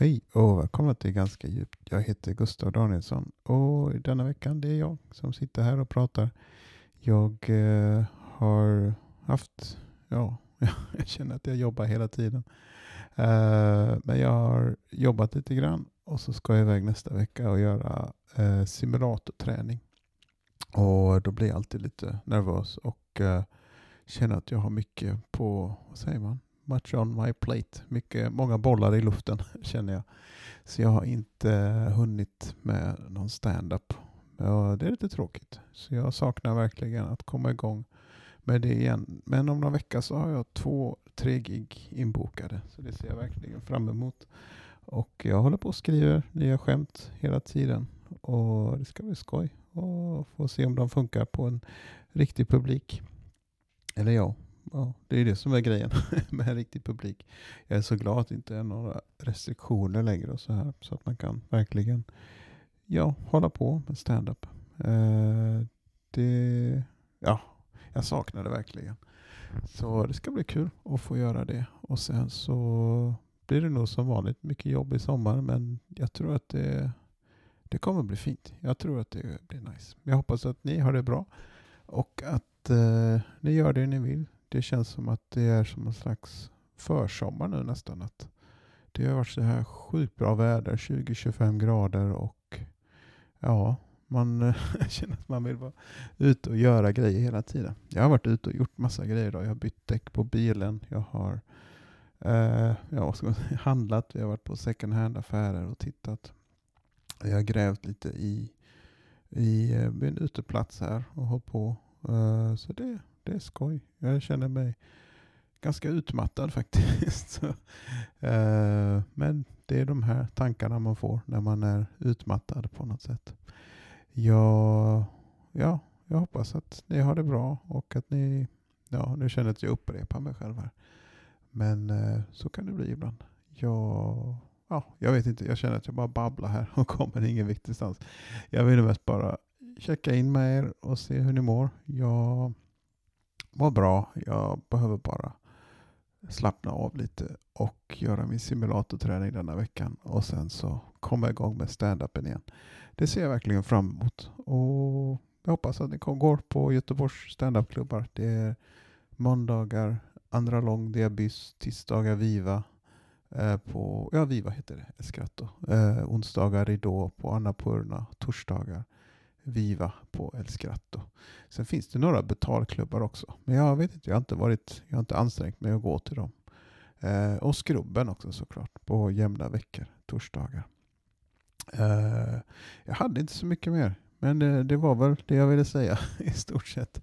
Hej och välkomna till Ganska djupt. Jag heter Gustav Danielsson och denna veckan det är jag som sitter här och pratar. Jag eh, har haft, ja, jag känner att jag jobbar hela tiden. Eh, men jag har jobbat lite grann och så ska jag iväg nästa vecka och göra eh, simulatorträning. Och då blir jag alltid lite nervös och eh, känner att jag har mycket på, vad säger man, much on my plate. Mycket, många bollar i luften känner jag. Så jag har inte hunnit med någon stand-up. Det är lite tråkigt. Så jag saknar verkligen att komma igång med det igen. Men om några veckor så har jag två, tre gig inbokade. Så det ser jag verkligen fram emot. Och jag håller på och skriver nya skämt hela tiden. Och det ska bli skoj. Och få se om de funkar på en riktig publik. Eller ja, ja, det är det som är grejen med en riktig publik. Jag är så glad att det inte är några restriktioner längre och så här. Så att man kan verkligen ja, hålla på med stand-up. Eh, det, ja, jag saknar det verkligen. Så det ska bli kul att få göra det. Och sen så blir det nog som vanligt mycket jobb i sommar. Men jag tror att det, det kommer bli fint. Jag tror att det blir nice. Jag hoppas att ni har det bra. Och att eh, ni gör det ni vill det känns som att det är som en slags försommar nu nästan. Att det har varit så här sjukt bra väder, 20-25 grader och ja, man känner att man vill vara ute och göra grejer hela tiden. Jag har varit ute och gjort massa grejer idag. Jag har bytt däck på bilen. Jag har eh, ja, handlat. Vi har varit på second hand-affärer och tittat. Jag har grävt lite i, i eh, en uteplats här och hållit på. Eh, så det, det är skoj. Jag känner mig ganska utmattad faktiskt. Eh, men det är de här tankarna man får när man är utmattad på något sätt. Jag, ja, jag hoppas att ni har det bra och att ni, ja nu känner jag att jag upprepar mig själv här. Men eh, så kan det bli ibland. Jag, ja, jag vet inte, jag känner att jag bara babblar här och kommer ingen viktigstans. Jag vill mest bara checka in med er och se hur ni mår. Jag mår bra. Jag behöver bara slappna av lite och göra min simulatorträning denna veckan och sen så komma igång med stand-upen igen. Det ser jag verkligen fram emot och jag hoppas att ni går på Göteborgs standupklubbar. Det är måndagar, andra lång diabys, tisdagar Viva, eh, på, ja Viva heter det, Eskratto. Eh, onsdagar Ridå på Annapurna, torsdagar Viva på El Scratto. Sen finns det några betalklubbar också. Men jag vet inte, jag har inte, varit, jag har inte ansträngt mig att gå till dem. Eh, och Skrubben också såklart, på jämna veckor, torsdagar. Eh, jag hade inte så mycket mer, men det, det, var väl det jag ville säga i stort sett.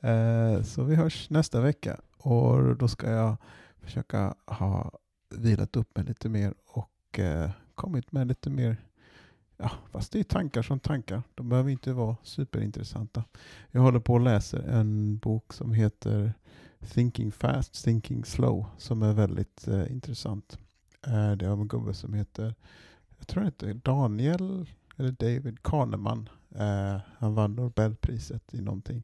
Eh, så vi hörs nästa vecka och då ska jag försöka ha vilat upp mig lite mer och eh, kommit med lite mer Ja, fast det är tankar som tankar. De behöver inte vara superintressanta. Jag håller på och läser en bok som heter Thinking Fast, Thinking Slow som är väldigt eh, intressant. Eh, det är av en gubbe som heter, jag tror han heter Daniel eller David Kahneman. Eh, han vann Nobelpriset i någonting.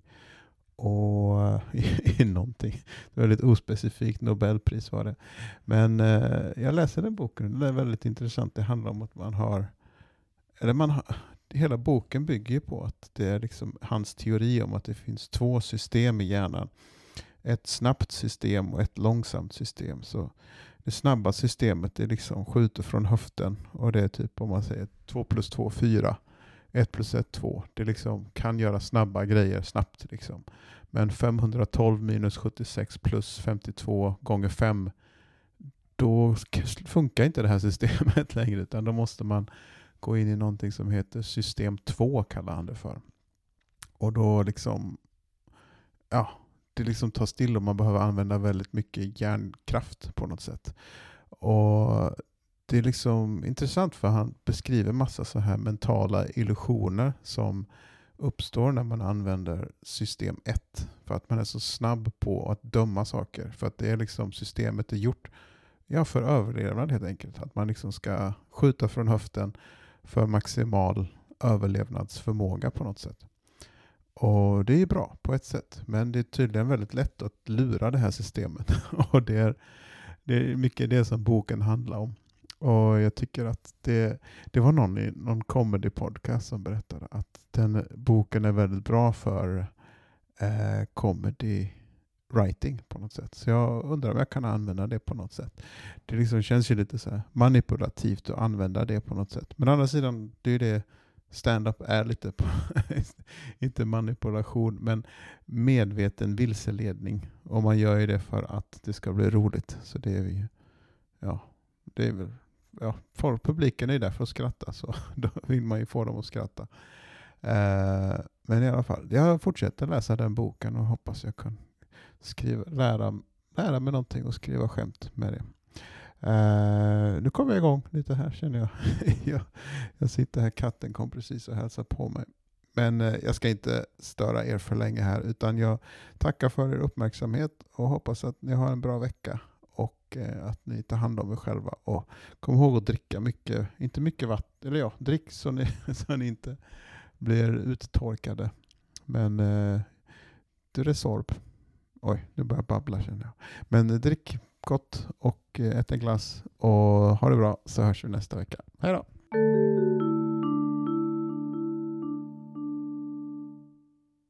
Och eh, i, någonting. Det var väldigt ospecifikt Nobelpris var det. Men eh, jag läser den boken. Den är väldigt intressant. Det handlar om att man har eller man, hela boken bygger ju på att det är liksom hans teori om att det finns två system i hjärnan. Ett snabbt system och ett långsamt system. Så det snabba systemet är liksom skjuter från höften och det är typ om man säger 2 plus 2, 4. 1 plus 1, 2. Det liksom kan göra snabba grejer snabbt. Liksom. Men 512 minus 76 plus 52 gånger 5 då funkar inte det här systemet längre utan då måste man gå in i någonting som heter system 2 kallar han det för. Och då liksom, ja, det liksom tar still och man behöver använda väldigt mycket hjärnkraft på något sätt. Och det är liksom intressant för han beskriver massa så här mentala illusioner som uppstår när man använder system 1. För att man är så snabb på att döma saker. För att det är liksom systemet är gjort ja, för överlevnad helt enkelt. Att man liksom ska skjuta från höften för maximal överlevnadsförmåga på något sätt. Och det är bra på ett sätt, men det är tydligen väldigt lätt att lura det här systemet. Och det är, det är mycket det som boken handlar om. Och jag tycker att det, det var någon i någon comedy podcast som berättade att den boken är väldigt bra för eh, comedy writing på något sätt. Så jag undrar om jag kan använda det på något sätt. Det liksom känns ju lite så manipulativt att använda det på något sätt. Men å andra sidan, det är ju det stand-up är lite på, inte manipulation, men medveten vilseledning. Och man gör ju det för att det ska bli roligt. Så det är vi ja, det är väl, ja, folk, publiken är där för att skratta, så då vill man ju få dem att skratta. Eh, men i alla fall, jag fortsätter läsa den boken och hoppas jag kan skriva, lära, lära mig någonting och skriva skämt med det. Uh, eh, nu kommer jag igång lite här känner jag. jag. jag. sitter här, katten kom precis och hälsade på mig. Men uh, jag ska inte störa er för länge här utan jag tackar för er uppmärksamhet och hoppas att ni har en bra vecka och uh, att ni tar hand om er själva. Och kom ihåg att dricka mycket, inte mycket vatten, eller ja, drick så ni, så ni inte blir uttorkade. Men uh, du Resorb. Oj, nu börjar jag babbla känner jag. Men eh, drick gott och eh, ät en glass och ha det bra så hörs vi nästa vecka. Hej då!